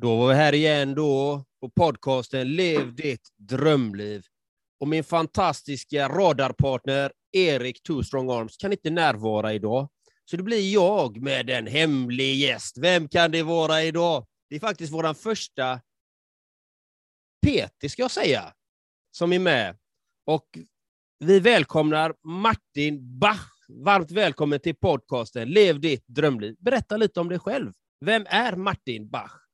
Då var vi här igen då på podcasten Lev ditt drömliv. Och min fantastiska radarpartner Erik Two Strong Arms kan inte närvara idag. Så det blir jag med en hemlig gäst. Vem kan det vara idag? Det är faktiskt vår första PT, ska jag säga, som är med. Och vi välkomnar Martin Bach. Varmt välkommen till podcasten Lev ditt drömliv. Berätta lite om dig själv. Vem är Martin Bach?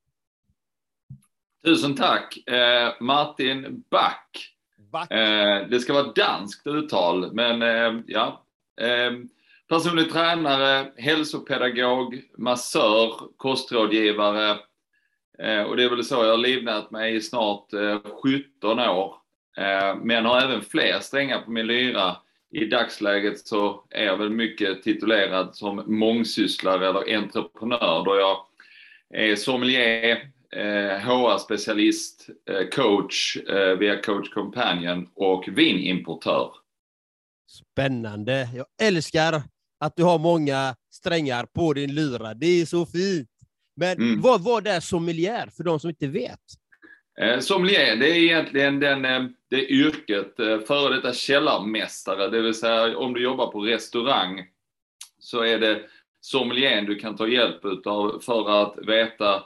Tusen tack. Eh, Martin Back. Bach. Eh, det ska vara danskt uttal, men eh, ja. Eh, personlig tränare, hälsopedagog, massör, kostrådgivare. Eh, och det är väl så jag har livnärt mig i snart 17 eh, år. Men har även fler strängar på min lyra. I dagsläget så är jag väl mycket titulerad som mångsysslare eller entreprenör då jag är sommelier, HR-specialist, eh, eh, coach eh, via Coach Companion och vinimportör. Spännande. Jag älskar att du har många strängar på din lyra. Det är så fint. Men mm. vad var är sommelier för de som inte vet? Sommelier, det är egentligen den, det yrket, före detta källarmästare, det vill säga om du jobbar på restaurang så är det sommelieren du kan ta hjälp utav för att veta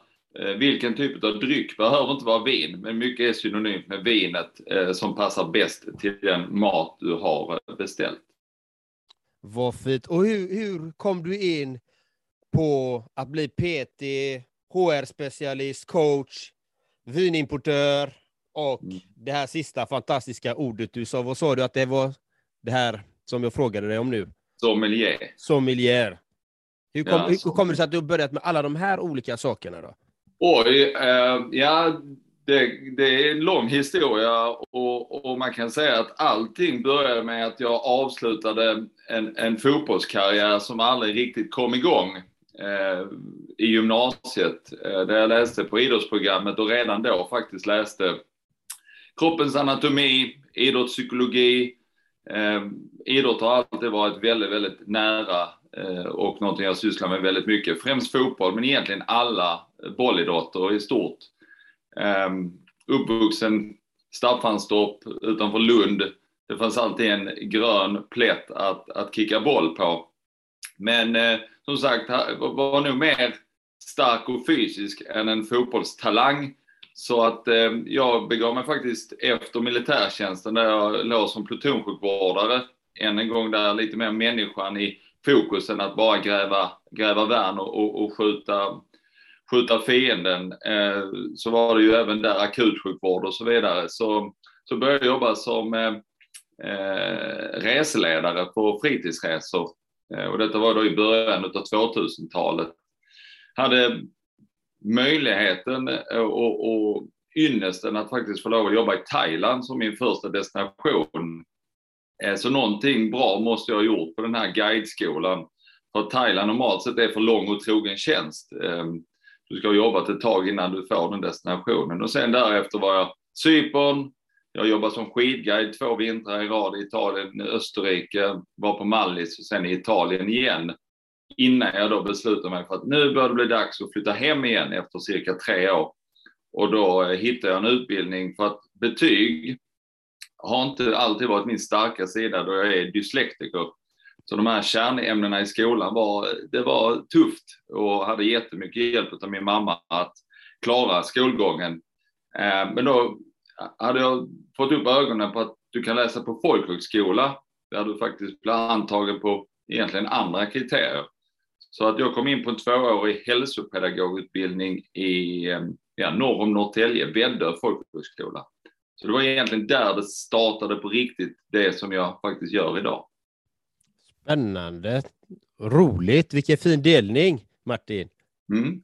vilken typ av dryck behöver inte vara vin, men mycket är synonymt med vinet eh, som passar bäst till den mat du har beställt. Vad fint. Och hur, hur kom du in på att bli PT, HR-specialist, coach, vinimportör och mm. det här sista fantastiska ordet du sa. Vad sa du att det var det här som jag frågade dig om nu? Sommelier. Sommelier. Hur, kom, ja, hur kommer det sig att du har börjat med alla de här olika sakerna då? Oj, eh, ja det, det, är en lång historia och, och, man kan säga att allting började med att jag avslutade en, en fotbollskarriär som aldrig riktigt kom igång eh, i gymnasiet. Eh, där jag läste på idrottsprogrammet och redan då faktiskt läste kroppens anatomi, idrottspsykologi. Eh, idrott har alltid varit väldigt, väldigt nära Eh, och någonting jag sysslar med väldigt mycket. Främst fotboll, men egentligen alla bollidrotter i stort. Ehm, uppvuxen Staffanstorp utanför Lund. Det fanns alltid en grön plätt att, att kicka boll på. Men eh, som sagt, var nog mer stark och fysisk än en fotbollstalang. Så att eh, jag begav mig faktiskt efter militärtjänsten där jag låg som plutonsjukvårdare. Än en gång där lite mer människan i fokus än att bara gräva, gräva värn och, och, och skjuta skjuta fienden eh, så var det ju även där akutsjukvård och så vidare. Så, så började jag jobba som eh, eh reseledare på fritidsresor. Eh, och detta var då i början av 2000-talet. Hade möjligheten och, och ynnesten att faktiskt få lov att jobba i Thailand som min första destination. Eh, så någonting bra måste jag ha gjort på den här guideskolan. För Thailand normalt sett är för lång och trogen tjänst. Ehm, du ska ha jobbat ett tag innan du får den destinationen. Och sen därefter var jag Cypern, jag jobbade som skidguide två vintrar i rad i Italien, Österrike, var på Mallis och sen i Italien igen. Innan jag då beslutade mig för att nu börjar det bli dags att flytta hem igen efter cirka tre år. Och då eh, hittade jag en utbildning för att betyg har inte alltid varit min starka sida då jag är dyslektiker. Så de här kärnämnena i skolan var, det var tufft och hade jättemycket hjälp av min mamma att klara skolgången. Eh, men då hade jag fått upp ögonen på att du kan läsa på folkhögskola där du faktiskt blir antagen på egentligen andra kriterier. Så att jag kom in på en tvåårig hälsopedagogutbildning i eh, ja, norr om Norrtälje, Väddö folkhögskola. Så det var egentligen där det startade på riktigt, det som jag faktiskt gör idag. Spännande. Roligt. Vilken fin delning, Martin. Mm.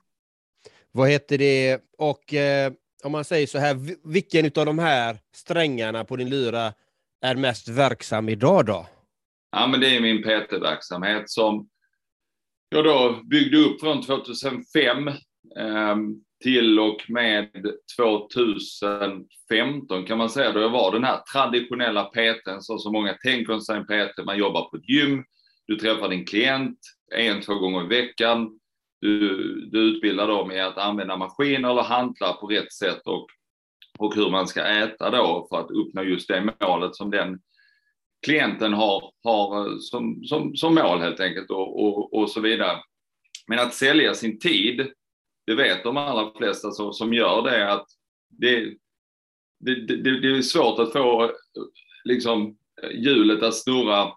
Vad heter det? Och eh, om man säger så här, vilken av de här strängarna på din lyra är mest verksam idag då? Ja, men det är min PT-verksamhet som jag då byggde upp från 2005 eh, till och med 2015 kan man säga, då jag var den här traditionella PTn, så som många tänker sig en PT. Man jobbar på ett gym, du träffar din klient en, två gånger i veckan. du, du utbildar dem i att använda maskiner eller hantlar på rätt sätt och, och hur man ska äta då för att uppnå just det målet som den klienten har, har eh, som, som, som mål helt enkelt och, och, och så vidare. Men att sälja sin tid, det vet de allra flesta som, som gör det att det, det, det, det är svårt att få liksom, hjulet att snurra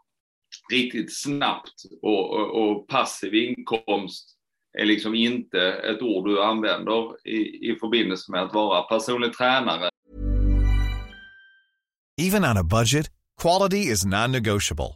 riktigt snabbt och, och, och, passiv inkomst är liksom inte ett ord du använder i, i förbindelse med att vara personlig tränare. Even on a budget, quality is non-negotiable.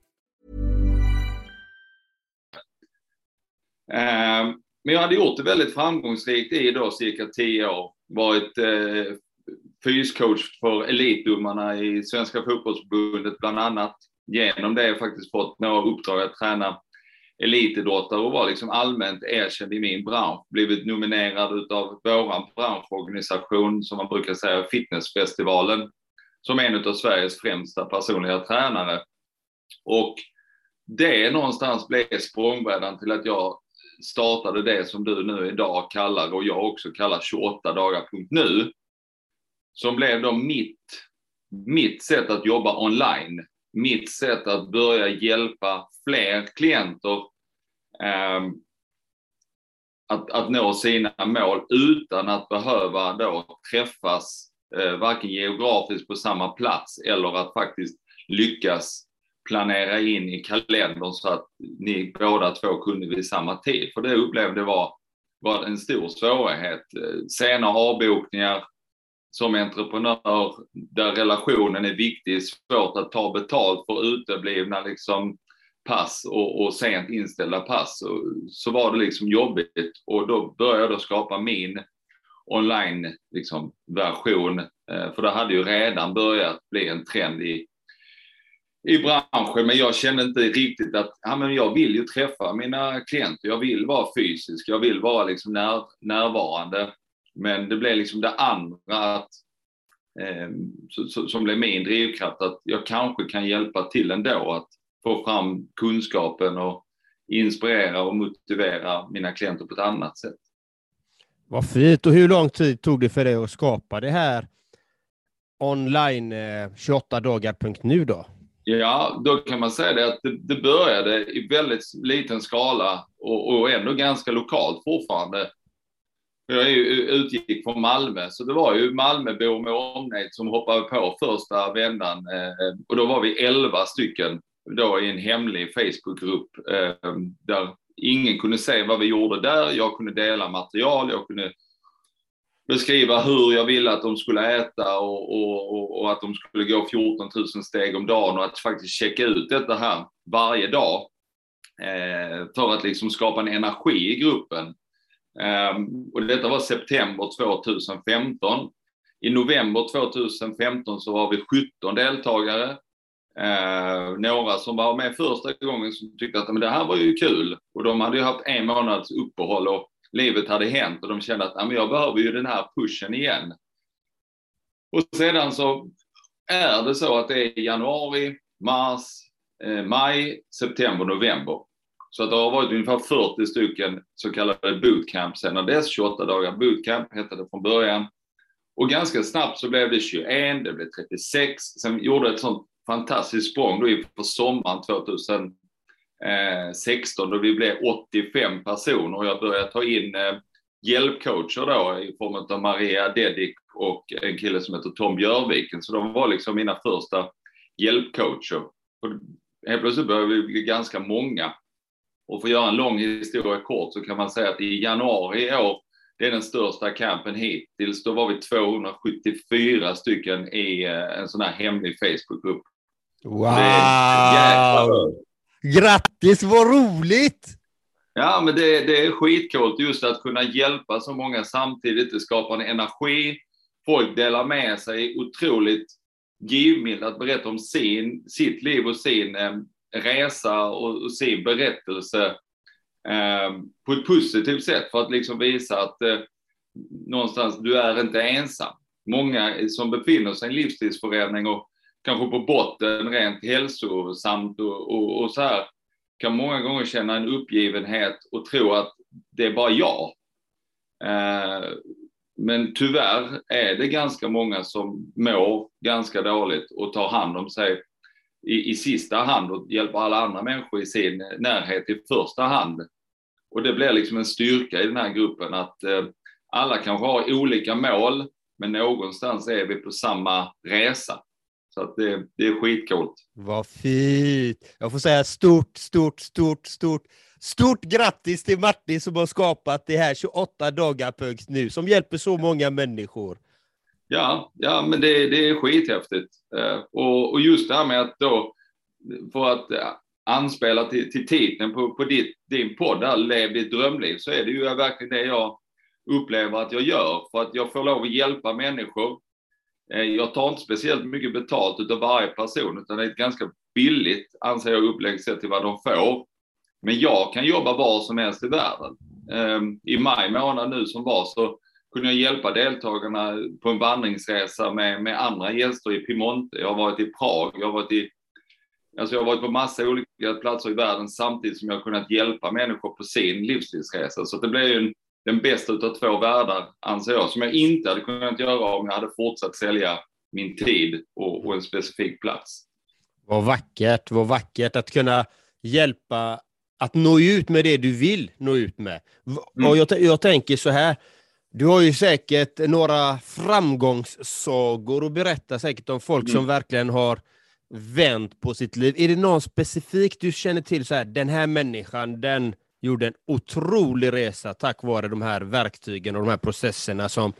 Ehm, men jag hade gjort det väldigt framgångsrikt i då cirka tio år. Varit eh, fyscoach för elitdomarna i Svenska fotbollsförbundet bland annat. Genom det har jag faktiskt fått några uppdrag att träna elitidrottare och var liksom allmänt erkänd i min bransch. Blivit nominerad utav våran branschorganisation, som man brukar säga, Fitnessfestivalen, som en av Sveriges främsta personliga tränare. Och det någonstans blev språngbrädan till att jag startade det som du nu idag kallar och jag också kallar 28 dagar.nu. Som blev då mitt, mitt sätt att jobba online. Mitt sätt att börja hjälpa fler klienter eh, att, att nå sina mål utan att behöva då träffas eh, varken geografiskt på samma plats eller att faktiskt lyckas planera in i kalendern så att ni båda två kunde vid samma tid. För det upplevde var, var en stor svårighet. Eh, sena avbokningar som entreprenör där relationen är viktig, svårt att ta betalt för uteblivna liksom, pass och, och sent inställda pass. Och, så var det liksom jobbigt och då började jag skapa min online liksom, version. Eh, för det hade ju redan börjat bli en trend i i branschen, men jag kände inte riktigt att ja, men jag vill ju träffa mina klienter. Jag vill vara fysisk, jag vill vara liksom när, närvarande. Men det blev liksom det andra att, eh, så, så, som blev min drivkraft, att jag kanske kan hjälpa till ändå att få fram kunskapen och inspirera och motivera mina klienter på ett annat sätt. Vad fint. Och hur lång tid tog det för dig att skapa det här online28dagar.nu? Eh, då? Ja, då kan man säga det att det, det började i väldigt liten skala och, och ändå ganska lokalt fortfarande. Jag är ju, utgick från Malmö, så det var ju Malmöbor med omnejd som hoppade på första vändan. Eh, och då var vi elva stycken då i en hemlig Facebookgrupp eh, där ingen kunde se vad vi gjorde där. Jag kunde dela material, jag kunde beskriva hur jag ville att de skulle äta och, och, och, att de skulle gå 14 000 steg om dagen och att faktiskt checka ut detta här varje dag eh, för att liksom skapa en energi i gruppen. Eh, och detta var september 2015. I november 2015 så var vi 17 deltagare. Eh, några som var med första gången som tyckte att men det här var ju kul och de hade ju haft en månads uppehåll och livet hade hänt och de kände att jag behöver ju den här pushen igen. Och sedan så är det så att det är januari, mars, eh, maj, september, november. Så att det har varit ungefär 40 stycken så kallade bootcamp sedan dess. 28 dagar bootcamp hette det från början. Och ganska snabbt så blev det 21, det blev 36. Sen gjorde ett sånt fantastiskt språng då inför sommaren 2000. 2016 då vi blev 85 personer och jag började ta in eh, hjälpcoacher då i form av Maria Dedic och en kille som heter Tom Björviken. Så de var liksom mina första hjälpcoacher. Och helt plötsligt började vi bli ganska många. Och för att göra en lång historia kort så kan man säga att i januari i år, det är den största campen hittills, då var vi 274 stycken i eh, en sån här hemlig Facebookgrupp. Wow! Grattis, vad roligt! Ja, men det, det är skitcoolt just att kunna hjälpa så många samtidigt. Det skapar en energi. Folk delar med sig otroligt givmilt att berätta om sin, sitt liv och sin eh, resa och, och, sin berättelse eh, på ett positivt sätt för att liksom visa att eh, någonstans, du är inte ensam. Många som befinner sig i en livsstilsförändring och kanske på botten rent hälsosamt och, och, och så här kan många gånger känna en uppgivenhet och tro att det är bara jag. Eh, men tyvärr är det ganska många som mår ganska dåligt och tar hand om sig i, i sista hand och hjälper alla andra människor i sin närhet i första hand. Och det blir liksom en styrka i den här gruppen att eh, alla kanske har olika mål, men någonstans är vi på samma resa. Så det, det är skitcoolt. Vad fint! Jag får säga stort, stort, stort, stort, stort grattis till Martin som har skapat det här 28 dagar nu som hjälper så många människor. Ja, ja men det, det är skithäftigt. Eh, och, och just det här med att då, för att eh, anspela till, till titeln på, på ditt, din podd, där, Lev ditt drömliv, så är det ju verkligen det jag upplever att jag gör. För att jag får lov att hjälpa människor Eh, jag tar inte speciellt mycket betalt av varje person, utan det är ett ganska billigt, anser jag, upplägg sett till vad de får. Men jag kan jobba var som helst i världen. Ehm, I maj månad nu som var så kunde jag hjälpa deltagarna på en vandringsresa med, med andra gäster i Piemonte. Jag har varit i Prag, jag har varit i Alltså jag har varit på massa olika platser i världen samtidigt som jag har kunnat hjälpa människor på sin livsstilsresa. Så det blir ju en den bästa av två världar, anser jag, som jag inte hade kunnat göra om jag hade fortsatt sälja min tid och, och en specifik plats. Vad vackert, vad vackert att kunna hjälpa att nå ut med det du vill nå ut med. Mm. Och jag, jag tänker så här, du har ju säkert några framgångssagor att berätta säkert om folk mm. som verkligen har vänt på sitt liv. Är det någon specifik du känner till, så här, den här människan, den gjorde en otrolig resa tack vare de här verktygen och de här processerna som,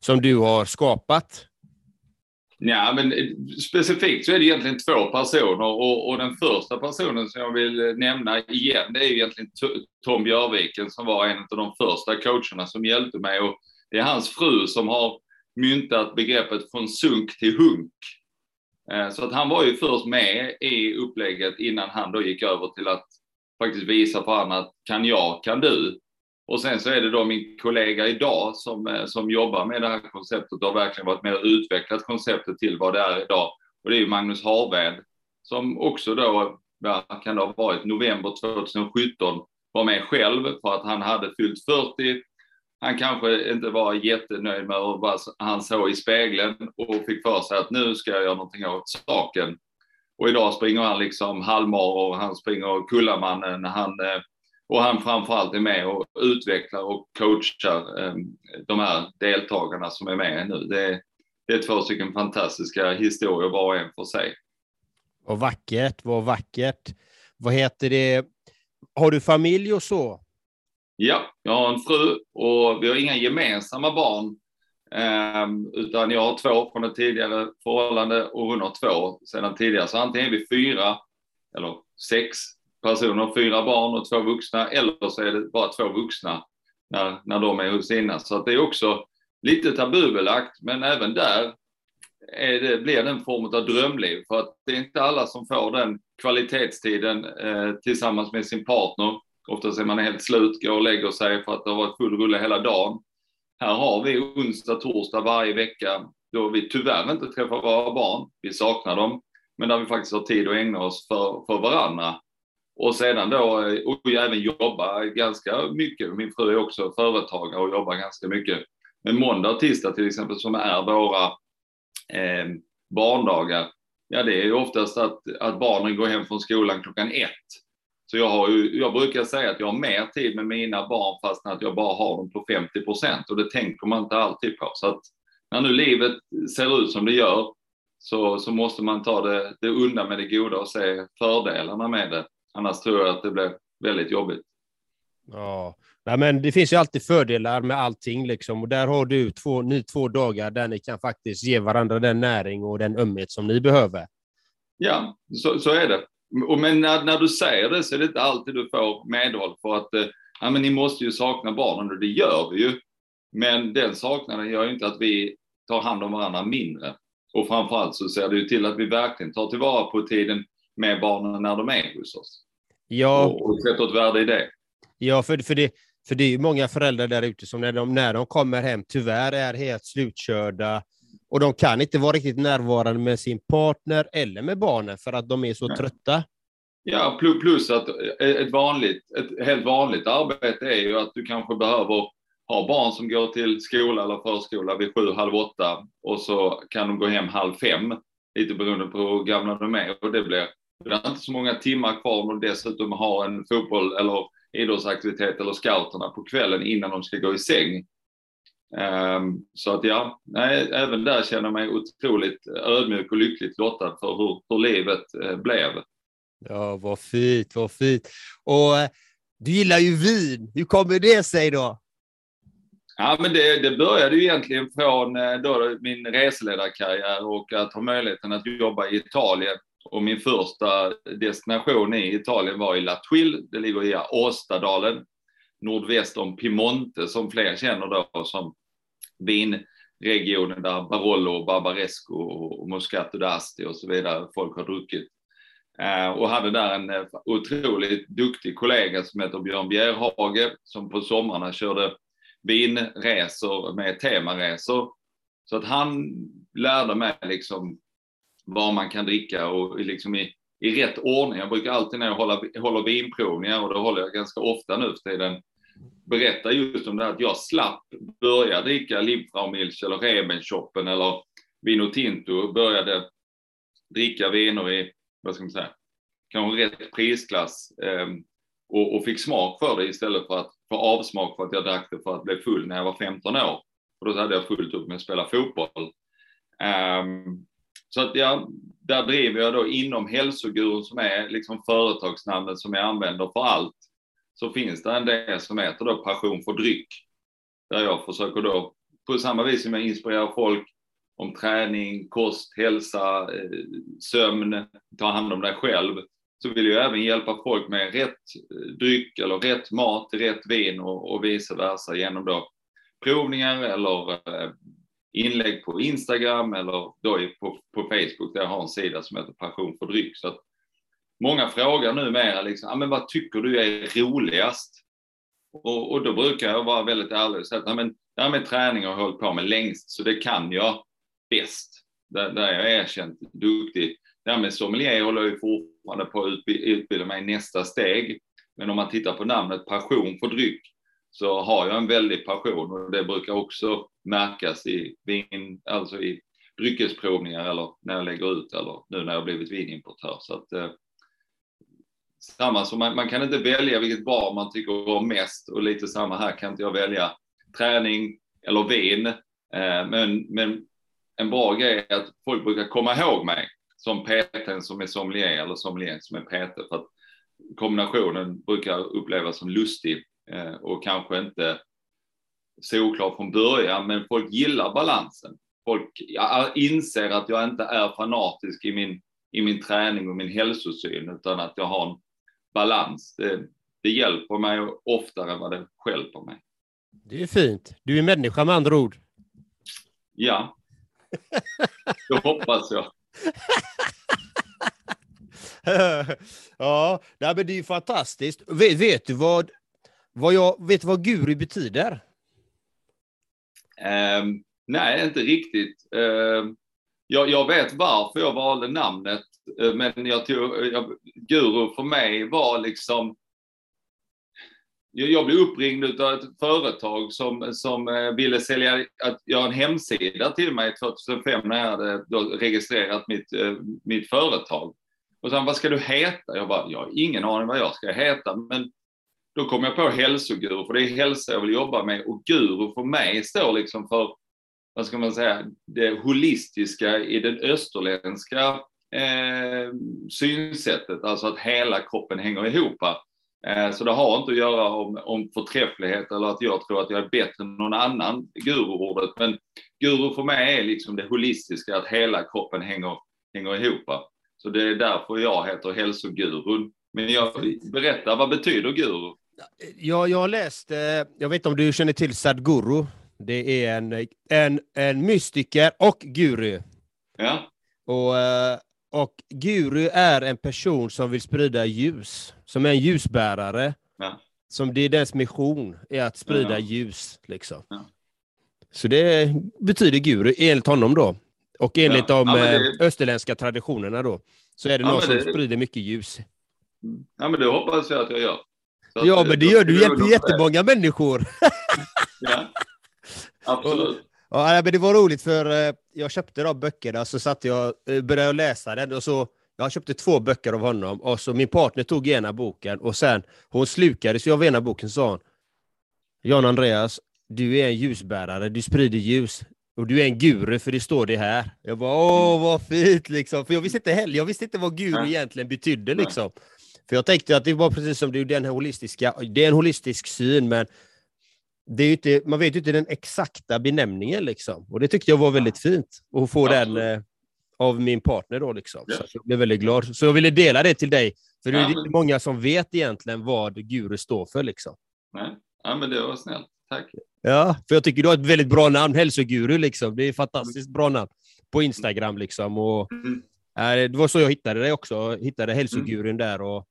som du har skapat? Ja, men eh, specifikt så är det egentligen två personer och, och den första personen som jag vill eh, nämna igen, det är egentligen Tom Björviken som var en av de första coacherna som hjälpte mig och det är hans fru som har myntat begreppet från sunk till hunk. Eh, så att han var ju först med i upplägget innan han då gick över till att faktiskt visa för andra att kan jag, kan du. Och sen så är det då min kollega idag som, eh, som jobbar med det här konceptet och har verkligen varit med och utvecklat konceptet till vad det är idag. Och det är ju Magnus Harved som också då, kan det ha varit november 2017, var med själv för att han hade fyllt 40. Han kanske inte var jättenöjd med vad han såg i spegeln och fick för sig att nu ska jag göra någonting åt saken. Och idag springer han liksom halvmar och han springer Kullamannen. Han, eh, och han framförallt är med och utvecklar och coachar eh, de här deltagarna som är med nu. Det är, det är två stycken fantastiska historier var och en för sig. Vad vackert, vad vackert. Vad heter det? Har du familj och så? Ja, jag har en fru och vi har inga gemensamma barn. Um, utan jag har två från ett tidigare förhållande och hon har två sedan tidigare. Så antingen är vi fyra eller sex personer, fyra barn och två vuxna, eller så är det bara två vuxna när, när de är hos sina. Så att det är också lite tabubelagt, men även där är det, blir det en form av drömliv. För att det är inte alla som får den kvalitetstiden eh, tillsammans med sin partner Oftast är man helt slut, går och lägger sig för att det har varit full rulle hela dagen. Här har vi onsdag, torsdag varje vecka då vi tyvärr inte träffar våra barn. Vi saknar dem, men där vi faktiskt har tid att ägna oss för, för varandra. Och sedan då, eh, och även jobba ganska mycket. Min fru är också företagare och jobbar ganska mycket. Men måndag och tisdag till exempel som är våra eh, barndagar, ja det är ju oftast att, att barnen går hem från skolan klockan ett. Så jag, har ju, jag brukar säga att jag har mer tid med mina barn fast att jag bara har dem på 50 procent och det tänker man inte alltid på. Så att när nu livet ser ut som det gör så, så måste man ta det, det undan med det goda och se fördelarna med det. Annars tror jag att det blir väldigt jobbigt. Ja, Nej, men det finns ju alltid fördelar med allting liksom. och där har du två, ni två dagar där ni kan faktiskt ge varandra den näring och den ömhet som ni behöver. Ja, så, så är det. Men när, när du säger det så är det inte alltid du får medhåll för att eh, ja, men ni måste ju sakna barnen och det gör vi ju. Men den saknaden gör ju inte att vi tar hand om varandra mindre. Och framförallt så ser det ju till att vi verkligen tar tillvara på tiden med barnen när de är hos oss. Ja. Och, och sätter ett värde i det. Ja, för, för, det, för det är ju många föräldrar där ute som när de, när de kommer hem tyvärr är helt slutkörda och de kan inte vara riktigt närvarande med sin partner eller med barnen för att de är så trötta. Ja, plus att ett, vanligt, ett helt vanligt arbete är ju att du kanske behöver ha barn som går till skola eller förskola vid sju, halv åtta och så kan de gå hem halv fem, lite beroende på hur gamla de är. Och det blir det är inte så många timmar kvar och dessutom ha en fotboll eller idrottsaktivitet eller scouterna på kvällen innan de ska gå i säng. Um, så att ja, nej, även där känner jag mig otroligt ödmjuk och lyckligt lottad för hur, hur livet uh, blev. Ja, vad fint, vad fint. Och uh, du gillar ju vin. Hur kommer det sig då? Ja, men det, det började ju egentligen från eh, då min reseledarkarriär och att ha möjligheten att jobba i Italien. Och min första destination i Italien var i La Tuile. Det ligger i Åstadalen, nordväst om Piemonte, som fler känner då som vinregionen där Barolo, Barbaresco och Moscato d'Asti och så vidare folk har druckit. Eh, och hade där en eh, otroligt duktig kollega som heter Björn Bjerhage som på somrarna körde vinresor med temaresor. Så att han lärde mig liksom vad man kan dricka och liksom i, i rätt ordning. Jag brukar alltid när jag håller, håller vinprovningar, och det håller jag ganska ofta nu för tiden, berättar just om det här att jag slapp börja dricka Liebfraumilch eller Rebenschoppen eller Vino Tinto, började dricka viner i, vad ska man säga, kanske rätt prisklass eh, och, och, fick smak för det istället för att få avsmak för att jag drack det för att bli full när jag var 15 år. Och då hade jag fullt upp med att spela fotboll. Um, så att jag, där driver jag då inom hälsogurun som är liksom företagsnamnet som jag använder för allt. Så finns det en del som heter då passion för dryck. Där jag försöker då, på samma vis som jag inspirerar folk om träning, kost, hälsa, eh, sömn, ta hand om dig själv, så vill jag även hjälpa folk med rätt eh, dryck eller rätt mat, rätt vin och, och vice versa genom då provningar eller eh, inlägg på Instagram eller då på, på Facebook där jag har en sida som heter Passion för dryck. Så att många frågar numera liksom, ah, men vad tycker du är roligast? Och, och då brukar jag vara väldigt ärlig och säga att men, det här med träning har jag hållit på med längst, så det kan jag bäst. Där, där jag är erkänt duktig. Det här med sommelier håller jag fortfarande på att utbilda mig i nästa steg. Men om man tittar på namnet passion för dryck så har jag en väldig passion och det brukar också märkas i vin, alltså i dryckesprovningar eller när jag lägger ut eller nu när jag blivit vinimportör. Så att, eh, samma som man, man, kan inte välja vilket bar man tycker om mest och lite samma här kan inte jag välja träning eller vin. Eh, men, men en bra grej är att folk brukar komma ihåg mig som PT som är sommelier eller sommelier som är PT för att kombinationen brukar upplevas som lustig eh, och kanske inte solklar från början, men folk gillar balansen. Folk inser att jag inte är fanatisk i min, i min träning och min hälsosyn, utan att jag har en balans. Det, det hjälper mig oftare än vad det hjälper mig. Det är fint. Du är människa med andra ord. Ja, det hoppas jag. ja, men det är fantastiskt. Vet, vet du vad, vad, jag, vet vad guru betyder? Um, nej, inte riktigt. Um, jag, jag, vet varför jag valde namnet, eh, men jag tog, eh, jag, guru för mig var liksom jag blev uppringd av ett företag som, som eh, ville sälja, att har en hemsida till mig 2005 när jag hade registrerat mitt, mitt företag. Och sen, vad ska du heta? Jag bara, jag har ingen aning vad jag ska heta, men då kom jag på hälsoguru, för det är hälsa jag vill jobba med. Och guru för mig står liksom för, vad ska man säga, det holistiska i den österländska eh, synsättet, alltså att hela kroppen hänger ihop. Eh, så det har inte att göra om, om förträfflighet eller att jag tror att jag är bättre än någon annan, guru-ordet. Men guru för mig är liksom det holistiska, att hela kroppen hänger, hänger ihop. Så det är därför jag heter hälsogurun. Men jag berättar, vad betyder guru? Ja, jag har läst, eh, jag vet inte om du känner till Sadhguru. Det är en, en, en mystiker och guru. Ja. Och, eh, och guru är en person som vill sprida ljus, som är en ljusbärare. Ja. Som det är dess mission, är att sprida ja. ljus. Liksom. Ja. Så det betyder guru, enligt honom då. Och enligt de det... Eh, österländska traditionerna då, så är det någon som det... sprider mycket ljus. Ja, men det hoppas jag att jag gör. Så ja, men det gör du. Du hjälper jättemånga människor. ja, absolut. Ja, men det var roligt för eh, jag köpte de böckerna, så satt jag eh, började läsa den och så jag köpte två böcker av honom och så min partner tog ena boken och sen hon slukades av ena boken sa hon Jan Andreas, du är en ljusbärare, du sprider ljus och du är en guru för det står det här. Jag bara åh vad fint liksom, för jag visste inte heller, jag visste inte vad guru egentligen betydde liksom. För jag tänkte att det var precis som du, den holistiska, det är en holistisk syn men det är inte, man vet ju inte den exakta benämningen liksom. Och det tyckte jag var väldigt fint att få ja, den eh, av min partner då liksom. Ja. Så jag blev väldigt glad. Så jag ville dela det till dig. För det är inte många som vet egentligen vad guru står för liksom. Nej, ja, men det var snällt. Tack. Ja, för jag tycker du har ett väldigt bra namn, hälsoguru liksom. Det är ett fantastiskt bra namn på Instagram liksom. Och, mm. äh, det var så jag hittade dig också. Jag hittade hälsogurun mm. där och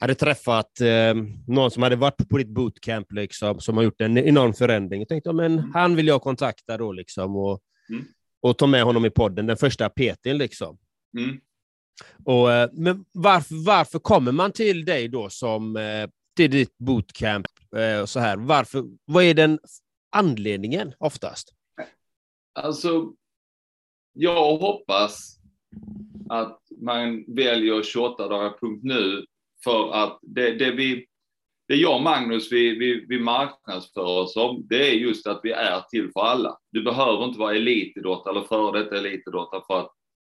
hade träffat eh, någon som hade varit på ditt bootcamp, liksom, som har gjort en enorm förändring. Jag tänkte, men mm. han vill jag kontakta då, liksom, och, mm. och ta med honom i podden, den första PTn. Liksom. Mm. Och, eh, men varför, varför kommer man till dig då, som, eh, till ditt bootcamp? Eh, och så här? Varför, vad är den anledningen oftast? Alltså, jag hoppas att man väljer 28 dagar.nu för att det, det, vi, det jag och Magnus vi, vi, vi marknadsför oss om, det är just att vi är till för alla. Du behöver inte vara elitidrottare eller före detta elitidrottare för att,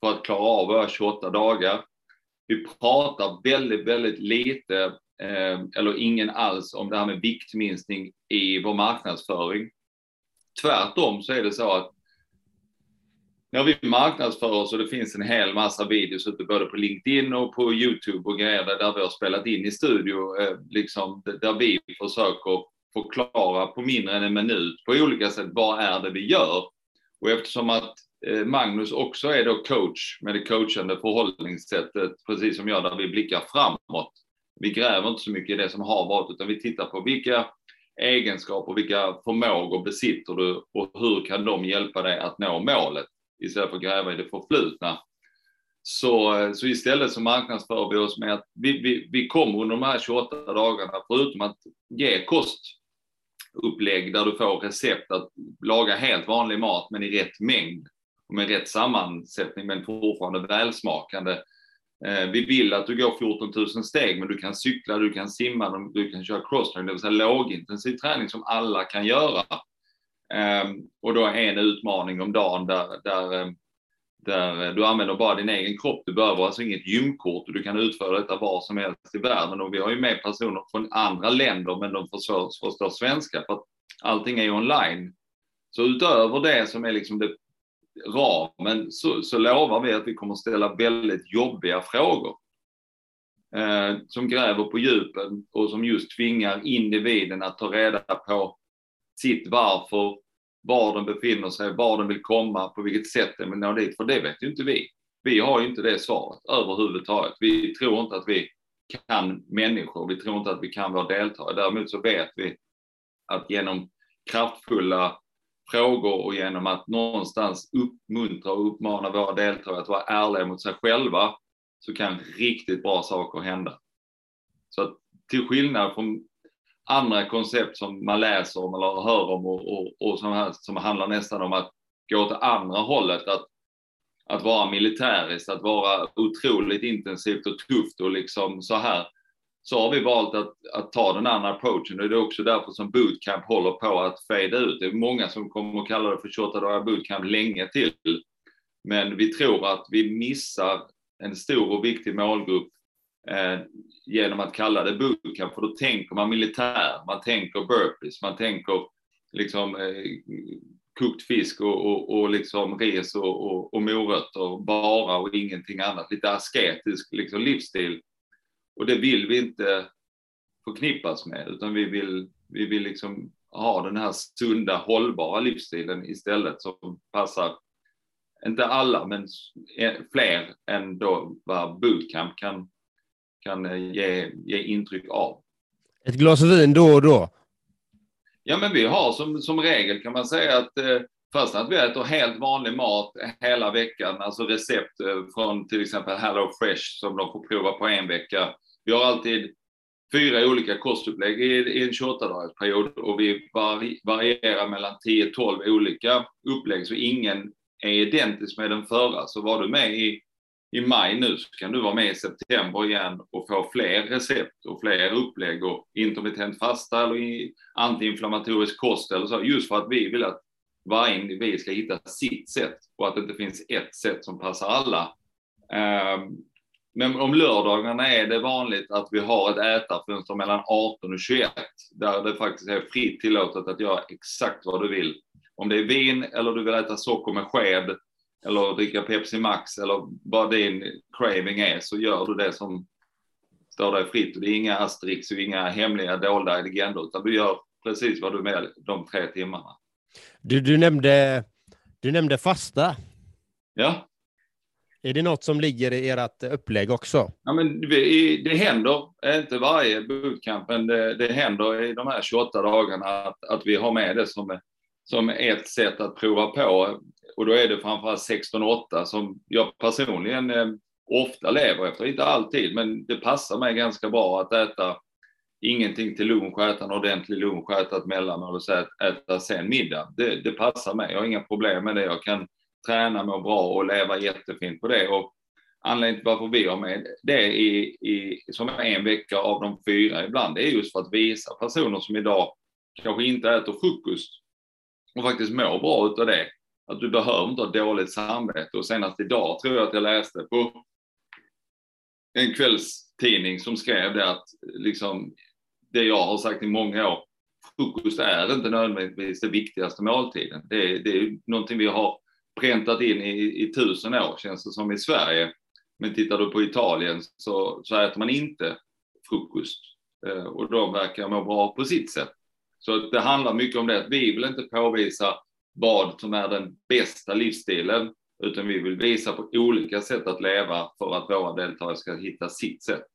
för att klara av våra 28 dagar. Vi pratar väldigt, väldigt lite eh, eller ingen alls om det här med viktminskning i vår marknadsföring. Tvärtom så är det så att när vi marknadsför oss och det finns en hel massa videos ute både på LinkedIn och på Youtube och grejer där vi har spelat in i studio, eh, liksom, där vi försöker förklara på mindre än en minut på olika sätt vad är det vi gör. Och eftersom att eh, Magnus också är då coach med det coachande förhållningssättet, precis som jag, där vi blickar framåt. Vi gräver inte så mycket i det som har varit, utan vi tittar på vilka egenskaper, vilka förmågor besitter du och hur kan de hjälpa dig att nå målet? Istället för att gräva i det förflutna. Så, eh, så istället så marknadsför vi oss med att vi, vi, vi kommer under de här 28 dagarna, förutom att ge kostupplägg där du får recept att laga helt vanlig mat men i rätt mängd och med rätt sammansättning men fortfarande välsmakande. Eh, vi vill att du går 14 000 steg men du kan cykla, du kan simma, du kan köra crosstrain, det vill säga lågintensiv träning som alla kan göra. Ehm, och då en utmaning om dagen där, där, ehm, där du använder bara din egen kropp. Du behöver alltså inget gymkort och du kan utföra detta var som helst i världen. Och vi har ju med personer från andra länder, men de förstår, förstår svenska för att allting är ju online. Så utöver det som är liksom det ramen så, så lovar vi att vi kommer ställa väldigt jobbiga frågor. Eh, som gräver på djupen och som just tvingar individen att ta reda på sitt varför, var de befinner sig, var de vill komma, på vilket sätt de vill nå dit, för det vet ju inte vi. Vi har ju inte det svaret överhuvudtaget. Vi tror inte att vi kan människor. Vi tror inte att vi kan vara deltagare. Däremot så vet vi att genom kraftfulla frågor och genom att någonstans uppmuntra och uppmana våra deltagare att vara ärliga mot sig själva så kan riktigt bra saker hända. Så att till skillnad från andra koncept som man läser om eller hör om och, och, och som, här, som handlar nästan om att gå åt andra hållet, att, att vara militäriskt, att vara otroligt intensivt och tufft och liksom så här, så har vi valt att, att ta den andra approachen och det är också därför som bootcamp håller på att fade ut. Det är många som kommer att kalla det för 28 dagar bootcamp länge till. Men vi tror att vi missar en stor och viktig målgrupp eh, genom att kalla det bootcamp, för då tänker man militär, man tänker burpees, man tänker liksom eh, kokt fisk och, och, och liksom ris och, och, och morötter bara och ingenting annat. Lite asketisk liksom, livsstil. Och det vill vi inte förknippas med, utan vi vill, vi vill liksom ha den här sunda, hållbara livsstilen istället som passar, inte alla, men eh, fler än då vad bootcamp kan, kan eh, ge, ge intryck av. Ett glas vin då och då? Ja, men vi har som, som regel kan man säga att eh, först att vi äter helt vanlig mat hela veckan, alltså recept eh, från till exempel Hello Fresh som de får prova på en vecka. Vi har alltid fyra olika kostupplägg i, i en 28-dagarsperiod och vi varierar mellan 10-12 olika upplägg, så ingen är identisk med den förra. Så var du med i i maj nu så kan du vara med i september igen och få fler recept och fler upplägg och intermittent fasta eller antiinflammatorisk kost eller så, just för att vi vill att varje individ ska hitta sitt sätt och att det inte finns ett sätt som passar alla. Ehm, men om lördagarna är det vanligt att vi har ett ätarfönster mellan 18 och 21 där det faktiskt är fritt tillåtet att göra exakt vad du vill. Om det är vin eller du vill äta socker med sked eller dricka Pepsi Max eller vad din craving är så gör du det som står dig fritt. Och det är inga asterix och inga hemliga dolda agendor utan du gör precis vad du vill de tre timmarna. Du, du, nämnde, du nämnde fasta. Ja. Är det något som ligger i ert upplägg också? Ja, men det, det händer, inte varje bootcamp, men det, det händer i de här 28 dagarna att, att vi har med det som, som ett sätt att prova på. Och då är det framförallt 16-8 som jag personligen eh, ofta lever efter. Inte alltid, men det passar mig ganska bra att äta ingenting till lunch, äta en ordentlig lunch, äta ett mellanmål och äta sen middag. Det, det, passar mig. Jag har inga problem med det. Jag kan träna, må bra och leva jättefint på det. Och anledningen till varför vi har med det i, i, som en vecka av de fyra ibland, det är just för att visa personer som idag kanske inte äter frukost och faktiskt mår bra utav det, att du behöver inte ha dåligt samvete. Och senast idag tror jag att jag läste på en kvällstidning som skrev det att liksom det jag har sagt i många år, frukost är inte nödvändigtvis det viktigaste måltiden. Det är, det är någonting vi har präntat in i, i tusen år känns det som i Sverige. Men tittar du på Italien så, så äter man inte frukost eh, och de verkar må bra på sitt sätt. Så det handlar mycket om det att vi vill inte påvisa vad som är den bästa livsstilen, utan vi vill visa på olika sätt att leva för att våra deltagare ska hitta sitt sätt.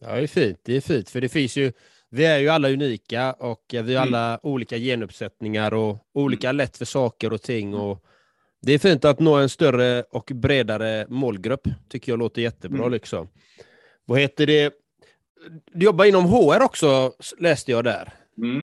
Ja, det är fint. Det är fint, för det finns ju, vi är ju alla unika och vi har mm. alla mm. olika genuppsättningar och olika mm. lätt för saker och ting. Och det är fint att nå en större och bredare målgrupp, tycker jag låter jättebra. Mm. Liksom. Vad heter det? Du jobbar inom HR också, läste jag där. Mm.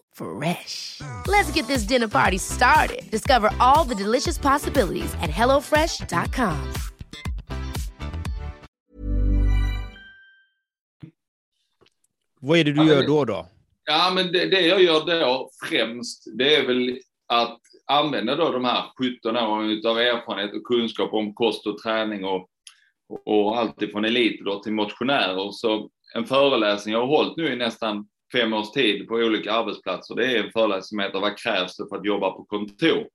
Fresh. Let's get this dinner party started. Discover all the delicious possibilities at hellofresh.com. Vad är det du gör då? då? Ja, men det, det jag gör då främst, det är väl att använda då de här 17 åren av erfarenhet och kunskap om kost och träning och, och allt ifrån elitidrott till motionärer. Så en föreläsning jag har hållit nu i nästan fem års tid på olika arbetsplatser, det är en föreläsning som heter Vad krävs det för att jobba på kontor?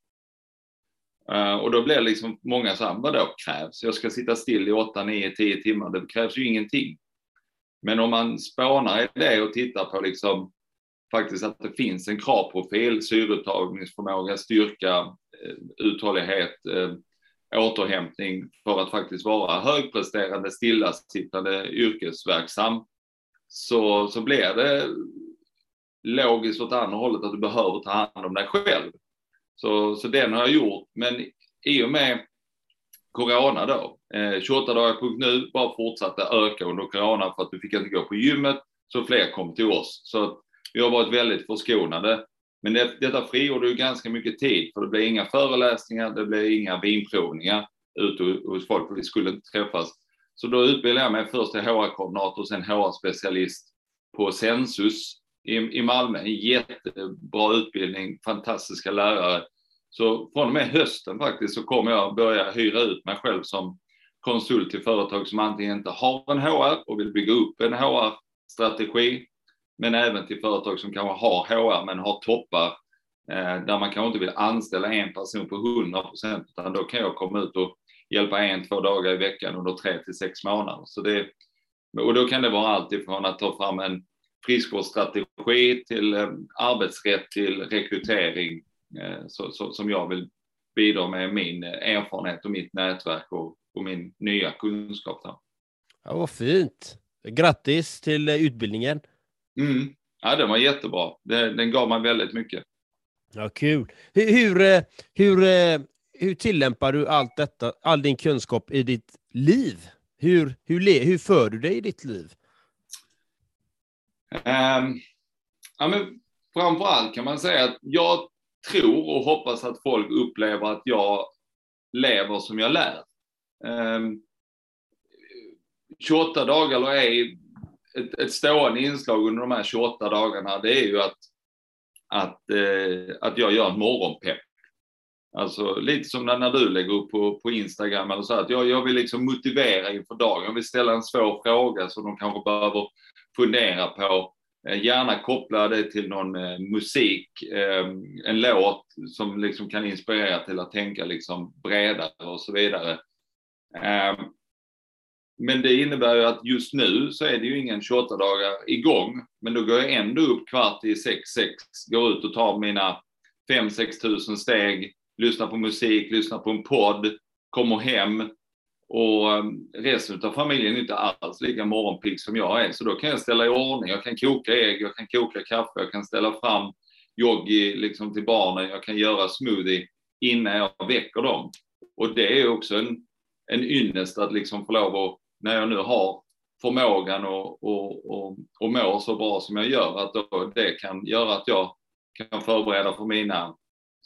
Uh, och då blir liksom många så här, vad då krävs? Jag ska sitta still i 8, 9, 10 timmar. Det krävs ju ingenting. Men om man spånar i det och tittar på liksom faktiskt att det finns en kravprofil, syreupptagningsförmåga, styrka, eh, uthållighet, eh, återhämtning för att faktiskt vara högpresterande, stillasittande, yrkesverksam, så, så blir det logiskt åt andra hållet att du behöver ta hand om dig själv. Så, så den har jag gjort, men i och med corona då, eh, 28 dagar nu, bara fortsatte öka under corona för att du fick inte gå på gymmet, så fler kom till oss. Så vi har varit väldigt förskonade. Men det, detta frigjorde ju ganska mycket tid, för det blev inga föreläsningar, det blev inga vinprovningar ute hos folk, för vi skulle inte träffas. Så då utbildade jag mig först till HR-koordinator och sen HR-specialist på Sensus i, i Malmö. En jättebra utbildning, fantastiska lärare. Så från och med hösten faktiskt så kommer jag börja hyra ut mig själv som konsult till företag som antingen inte har en HR och vill bygga upp en HR-strategi, men även till företag som kanske har HR men har toppar eh, där man kanske inte vill anställa en person på 100 procent, utan då kan jag komma ut och hjälpa en, två dagar i veckan under tre till sex månader. Så det, och då kan det vara allt ifrån att ta fram en friskvårdsstrategi till eh, arbetsrätt till rekrytering eh, så, så, som jag vill bidra med min erfarenhet och mitt nätverk och, och min nya kunskap. Där. Ja, vad fint! Grattis till eh, utbildningen! Mm. Ja, den var jättebra. Den, den gav mig väldigt mycket. Ja, kul. Hur, hur, hur, hur tillämpar du allt detta, all din kunskap i ditt liv? Hur, hur, hur för du dig i ditt liv? Um, ja, men framförallt kan man säga att jag tror och hoppas att folk upplever att jag lever som jag lär. Ehm, um, 28 dagar eller är ett, ett stående inslag under de här 28 dagarna, det är ju att, att, eh, att jag gör en morgonpepp. Alltså lite som när, du lägger upp på, på Instagram eller så, att jag, jag vill liksom motivera inför dagen. Jag vill ställa en svår fråga som de kanske behöver fundera på. Eh, gärna koppla det till någon eh, musik, eh, en låt som liksom kan inspirera till att tänka liksom bredare och så vidare. Eh, men det innebär ju att just nu så är det ju ingen 28 dagar igång, men då går jag ändå upp kvart i 6, 6, går ut och tar mina 5-6 tusen steg, lyssnar på musik, lyssnar på en podd, kommer hem och ehm, resten av familjen är inte alls lika morgonpigg som jag är, så då kan jag ställa i ordning. Jag kan koka ägg, jag kan koka kaffe, jag kan ställa fram yogi liksom till barnen, jag kan göra smoothie innan jag väcker dem. Och det är också en, en ynnest att liksom få lov att, när jag nu har förmågan och, och, och, och mår så bra som jag gör, att då, det kan göra att jag kan förbereda för mina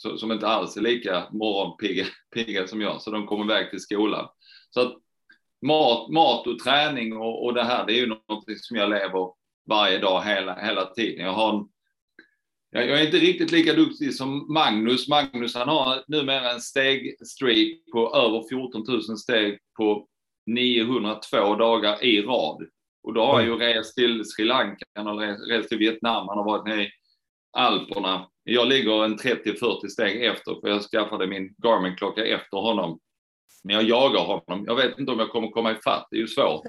som inte alls är lika morgonpigga som jag, så de kommer iväg till skolan. Så att mat, mat och träning och, och det här, det är ju något som jag lever varje dag hela, hela tiden. Jag, har en, jag, jag är inte riktigt lika duktig som Magnus. Magnus han har numera en stegstreak på över 14 000 steg på 902 dagar i rad. Och då har han ju rest till Sri Lanka, han har rest till Vietnam, han har varit nere i Alperna. Jag ligger en 30-40 steg efter för jag skaffade min Garmin-klocka efter honom. Men jag jagar honom. Jag vet inte om jag kommer komma ifatt, det är ju svårt.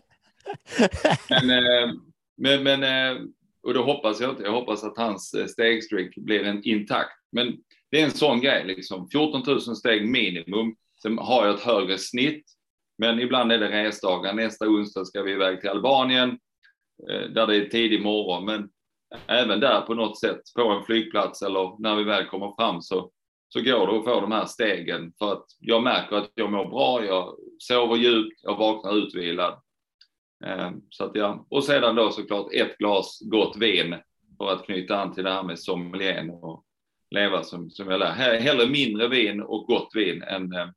Men, eh, men, men eh, och då hoppas jag inte. Jag hoppas att hans eh, stegstreak blir en intakt. Men det är en sån grej, liksom 14 000 steg minimum. Sen har jag ett högre snitt, men ibland är det resdagar. Nästa onsdag ska vi iväg till Albanien, där det är tidig morgon. Men även där på något sätt på en flygplats eller när vi väl kommer fram så, så går det att få de här stegen för att jag märker att jag mår bra, jag sover djupt, jag vaknar utvilad. Ehm, så att ja. Och sedan då såklart ett glas gott vin för att knyta an till det här med sommelieren och leva som, som jag lär. Hellre mindre vin och gott vin än, äh,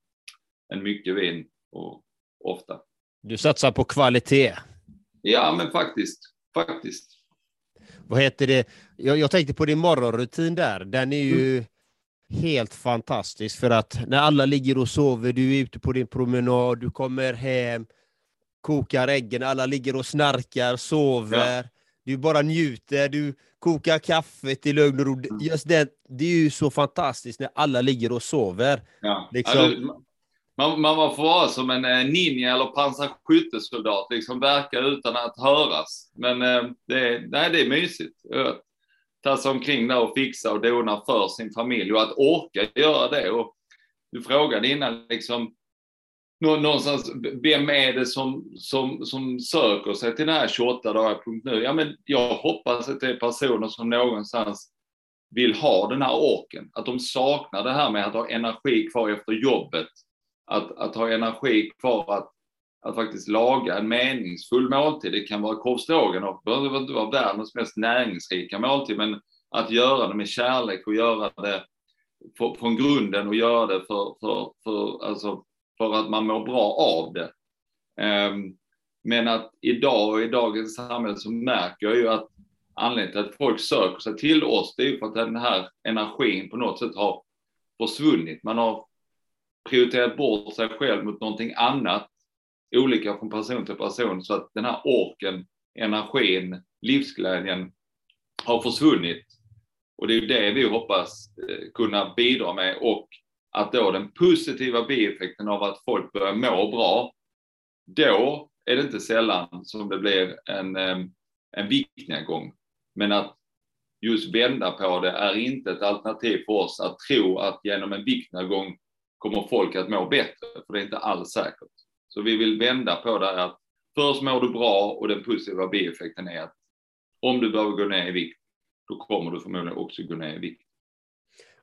än mycket vin och ofta. Du satsar på kvalitet? Ja, men faktiskt. Faktiskt. Vad heter det? Jag, jag tänkte på din morgonrutin där. Den är ju mm. helt fantastisk för att när alla ligger och sover, du är ute på din promenad, du kommer hem, kokar äggen, alla ligger och snarkar, sover. Ja. Du bara njuter, du kokar kaffet i lugn och ro. Mm. Just det, det är ju så fantastiskt när alla ligger och sover. Ja. Liksom. Alltså, man, man får vara som en eh, ninja eller pansarskyttesoldat, liksom verka utan att höras. Men eh, det, nej, det är mysigt. Ta sig omkring där och fixa och dona för sin familj och att orka göra det. Och du frågade innan, liksom, någonstans, vem är det som, som, som söker sig till den här 28 dagar.nu? Ja, men jag hoppas att det är personer som någonstans vill ha den här orken, att de saknar det här med att ha energi kvar efter jobbet, att, att ha energi kvar att, att faktiskt laga en meningsfull måltid. Det kan vara korvstroganoff. det behöver inte vara världens mest näringsrika måltid, men att göra det med kärlek och göra det från grunden och göra det för, för, för, alltså, för att man mår bra av det. Um, men att idag och i dagens samhälle så märker jag ju att anledningen till att folk söker sig till oss, det är ju för att den här energin på något sätt har försvunnit. Man har prioriterat bort sig själv mot någonting annat, olika från person till person, så att den här orken, energin, livsglädjen har försvunnit. Och det är det vi hoppas eh, kunna bidra med och att då den positiva bieffekten av att folk börjar må bra, då är det inte sällan som det blir en, eh, en viktnedgång. Men att just vända på det är inte ett alternativ för oss att tro att genom en viktnedgång kommer folk att må bättre, för det är inte alls säkert. Så vi vill vända på det att först mår du bra och den positiva bieffekten är att om du behöver gå ner i vikt, då kommer du förmodligen också gå ner i vikt.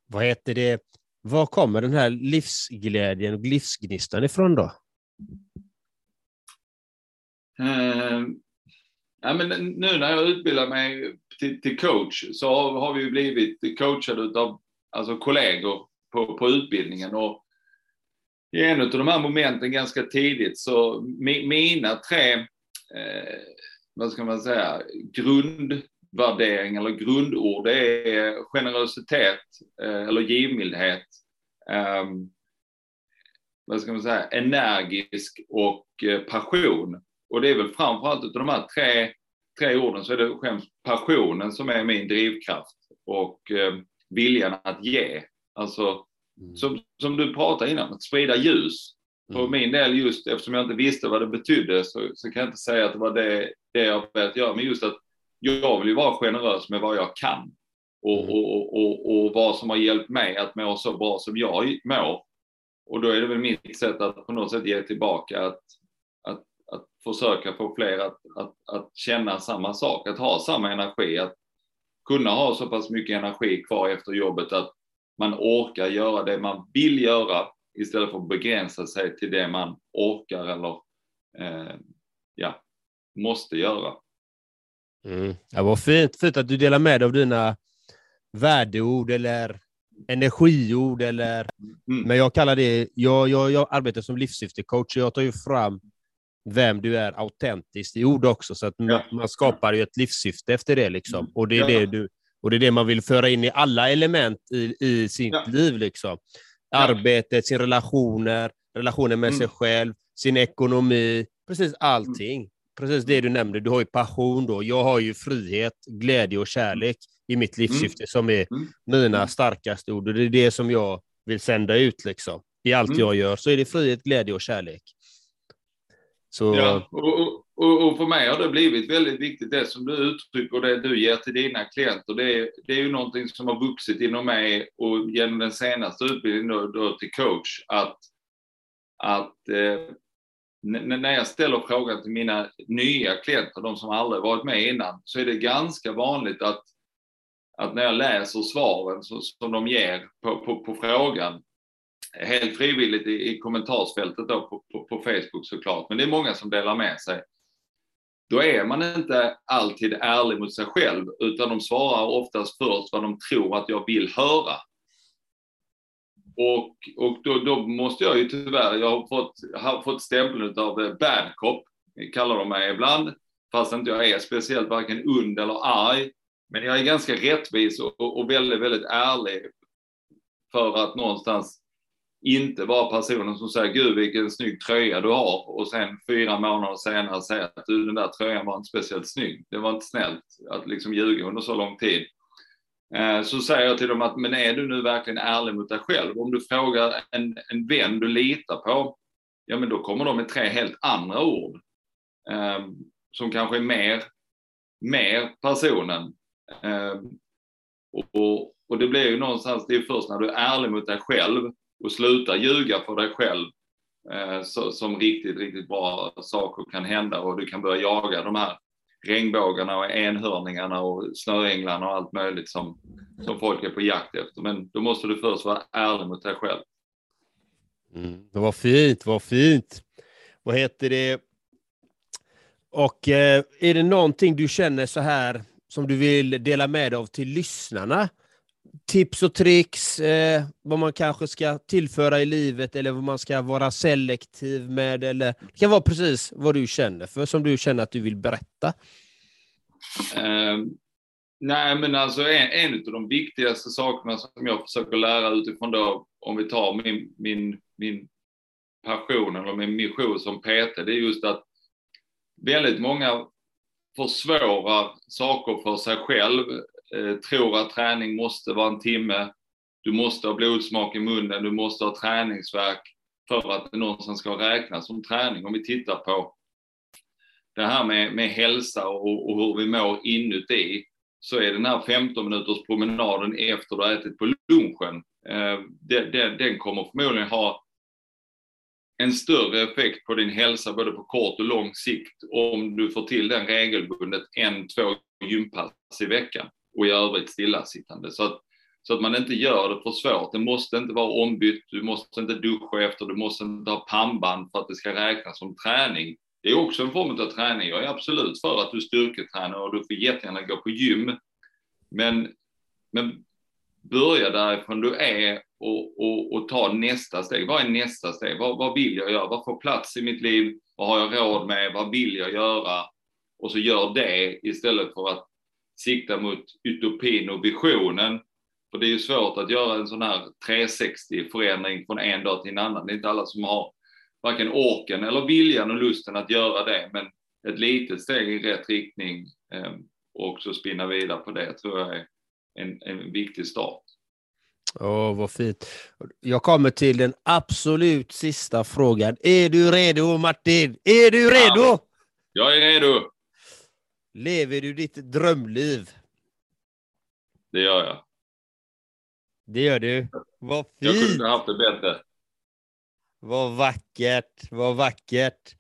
Vad heter det? Var kommer den här livsglädjen och livsgnistan ifrån då? Uh, ja, men nu när jag utbildar mig till, till coach så har, har vi blivit coachade av alltså kollegor på, på utbildningen och i en av de här momenten ganska tidigt så mina tre, eh, vad ska man säga, grundvärdering eller grundord det är generositet eh, eller givmildhet, eh, vad ska man säga, energisk och eh, passion. Och det är väl framförallt utav de här tre, tre orden så är det främst passionen som är min drivkraft och eh, viljan att ge. Alltså Mm. Som, som du pratade innan, att sprida ljus. För mm. min del, just eftersom jag inte visste vad det betydde, så, så kan jag inte säga att det var det, det jag velat göra. Men just att jag vill ju vara generös med vad jag kan. Och, mm. och, och, och, vad som har hjälpt mig att må så bra som jag mår. Och då är det väl mitt sätt att på något sätt ge tillbaka, att, att, att försöka få fler att, att, att känna samma sak, att ha samma energi, att kunna ha så pass mycket energi kvar efter jobbet att man orkar göra det man vill göra istället för att begränsa sig till det man orkar eller eh, ja, måste göra. Mm. Ja, vad fint, fint att du delar med dig av dina värdeord eller energiord eller, mm. men jag kallar det, jag, jag, jag arbetar som livssyftecoach, jag tar ju fram vem du är autentiskt i ord också, så att ja. man, man, skapar ju ett livssyfte efter det liksom. Och det är ja. det du och det är det man vill föra in i alla element i, i sitt ja. liv. Liksom. Arbetet, sina relationer, relationen med mm. sig själv, sin ekonomi, precis allting. Mm. Precis det du nämnde, du har ju passion då. Jag har ju frihet, glädje och kärlek i mitt mm. livssyfte som är mm. mina mm. starkaste ord. Och det är det som jag vill sända ut liksom. I allt jag gör så är det frihet, glädje och kärlek. Så... Ja, och, och, och, för mig har det blivit väldigt viktigt det som du uttrycker och det du ger till dina klienter. Det är, det är ju någonting som har vuxit inom mig och genom den senaste utbildningen då, då till coach att, att eh, när jag ställer frågan till mina nya klienter, de som aldrig varit med innan, så är det ganska vanligt att, att när jag läser svaren som, som de ger på, på, på frågan, helt frivilligt i, i kommentarsfältet då på, på, på, Facebook såklart, men det är många som delar med sig då är man inte alltid ärlig mot sig själv, utan de svarar oftast först vad de tror att jag vill höra. Och, och då, då måste jag ju tyvärr, jag har fått, har fått stämpeln av eh, bad cop, kallar de mig ibland, fast inte jag är speciellt varken und eller arg. Men jag är ganska rättvis och, och väldigt, väldigt ärlig för att någonstans inte vara personen som säger gud vilken snygg tröja du har och sen fyra månader senare säga att du den där tröjan var inte speciellt snygg. Det var inte snällt att liksom ljuga under så lång tid. Eh, så säger jag till dem att men är du nu verkligen ärlig mot dig själv? Om du frågar en, en vän du litar på, ja men då kommer de med tre helt andra ord. Eh, som kanske är mer, mer personen. Eh, och, och det blir ju någonstans, det är först när du är ärlig mot dig själv och sluta ljuga för dig själv eh, så, som riktigt, riktigt bra saker kan hända och du kan börja jaga de här regnbågarna och enhörningarna och snöänglarna och allt möjligt som, som folk är på jakt efter. Men då måste du först vara ärlig mot dig själv. Mm, det var fint, vad fint. Vad heter det? Och eh, är det någonting du känner så här som du vill dela med dig av till lyssnarna? Tips och tricks, eh, vad man kanske ska tillföra i livet eller vad man ska vara selektiv med. Eller, det kan vara precis vad du känner för, som du känner att du vill berätta. Um, nej, men alltså en, en av de viktigaste sakerna som jag försöker lära utifrån då, om vi tar min, min, min passion eller min mission som PT, det är just att väldigt många försvårar saker för sig själv, Eh, tror att träning måste vara en timme, du måste ha blodsmak i munnen, du måste ha träningsverk för att det någonstans ska räknas som träning. Om vi tittar på det här med, med hälsa och, och hur vi mår inuti, så är den här 15 minuters promenaden efter du har ätit på lunchen, eh, den, den, den kommer förmodligen ha en större effekt på din hälsa både på kort och lång sikt om du får till den regelbundet en, två gympass i veckan och i övrigt stillasittande. Så att, så att man inte gör det för svårt. Det måste inte vara ombytt, du måste inte duscha efter, du måste inte ha pannband för att det ska räknas som träning. Det är också en form av träning. Jag är absolut för att du styrketränar och du får jättegärna gå på gym. Men, men börja därifrån du är och, och, och ta nästa steg. Vad är nästa steg? Vad, vad vill jag göra? Vad får plats i mitt liv? Vad har jag råd med? Vad vill jag göra? Och så gör det istället för att sikta mot utopin och visionen. För det är ju svårt att göra en sån här 360-förändring från en dag till en annan. Det är inte alla som har varken orken eller viljan och lusten att göra det, men ett litet steg i rätt riktning eh, och så spinna vidare på det tror jag är en, en viktig start. Åh, oh, vad fint. Jag kommer till den absolut sista frågan. Är du redo, Martin? Är du redo? Ja, jag är redo. Lever du ditt drömliv? Det gör jag. Det gör du. Vad fint. Jag kunde haft det bättre. Vad vackert, vad vackert.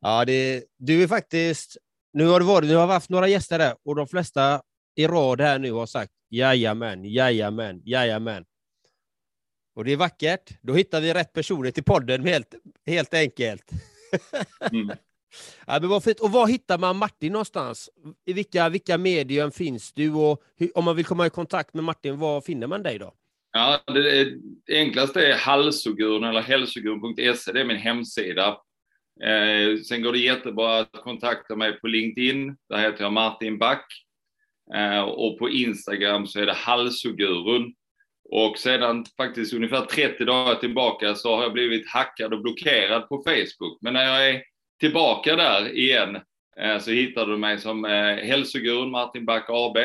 Ja, det, du är faktiskt... Nu har, det varit, nu har vi haft några gäster där och de flesta i rad här nu har sagt jajamän, jajamän, jajamän. Och det är vackert. Då hittar vi rätt personer till podden helt, helt enkelt. Mm. ja, men vad fint. Och var hittar man Martin någonstans? I vilka, vilka medium finns du? Och hur, om man vill komma i kontakt med Martin, var finner man dig då? Ja, det, är, det enklaste är halsoguren eller hälsoguren.se, det är min hemsida. Eh, sen går det jättebra att kontakta mig på LinkedIn, där heter jag Martin Back. Eh, och på Instagram så är det halsogurun. Och sedan faktiskt ungefär 30 dagar tillbaka så har jag blivit hackad och blockerad på Facebook. Men när jag är tillbaka där igen eh, så hittar du mig som eh, hälsogurun Martin Back AB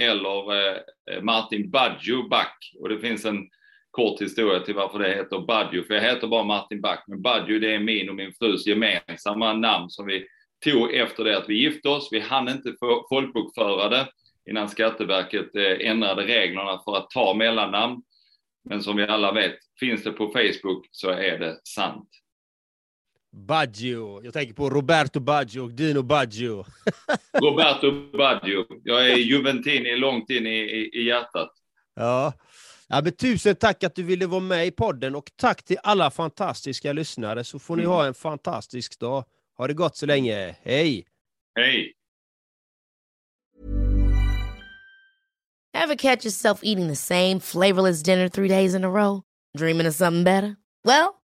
eller eh, Martin Badjo Back. Och det finns en kort historia till varför det heter Badjo, för jag heter bara Martin Back, men Badjo det är min och min frus gemensamma namn som vi tog efter det att vi gifte oss. Vi hann inte folkbokföra det innan Skatteverket ändrade reglerna för att ta mellannamn. Men som vi alla vet, finns det på Facebook så är det sant. Baggio. Jag tänker på Roberto Baggio och Dino Baggio. Roberto Baggio. Jag är Juventini långt in i, i, i hjärtat. Ja. ja men tusen tack att du ville vara med i podden och tack till alla fantastiska lyssnare så får ni mm. ha en fantastisk dag. Ha det gott så länge. Hej! Hej! Ever catch yourself eating the same flavorless dinner three days in a row? Dreaming of something better? Well,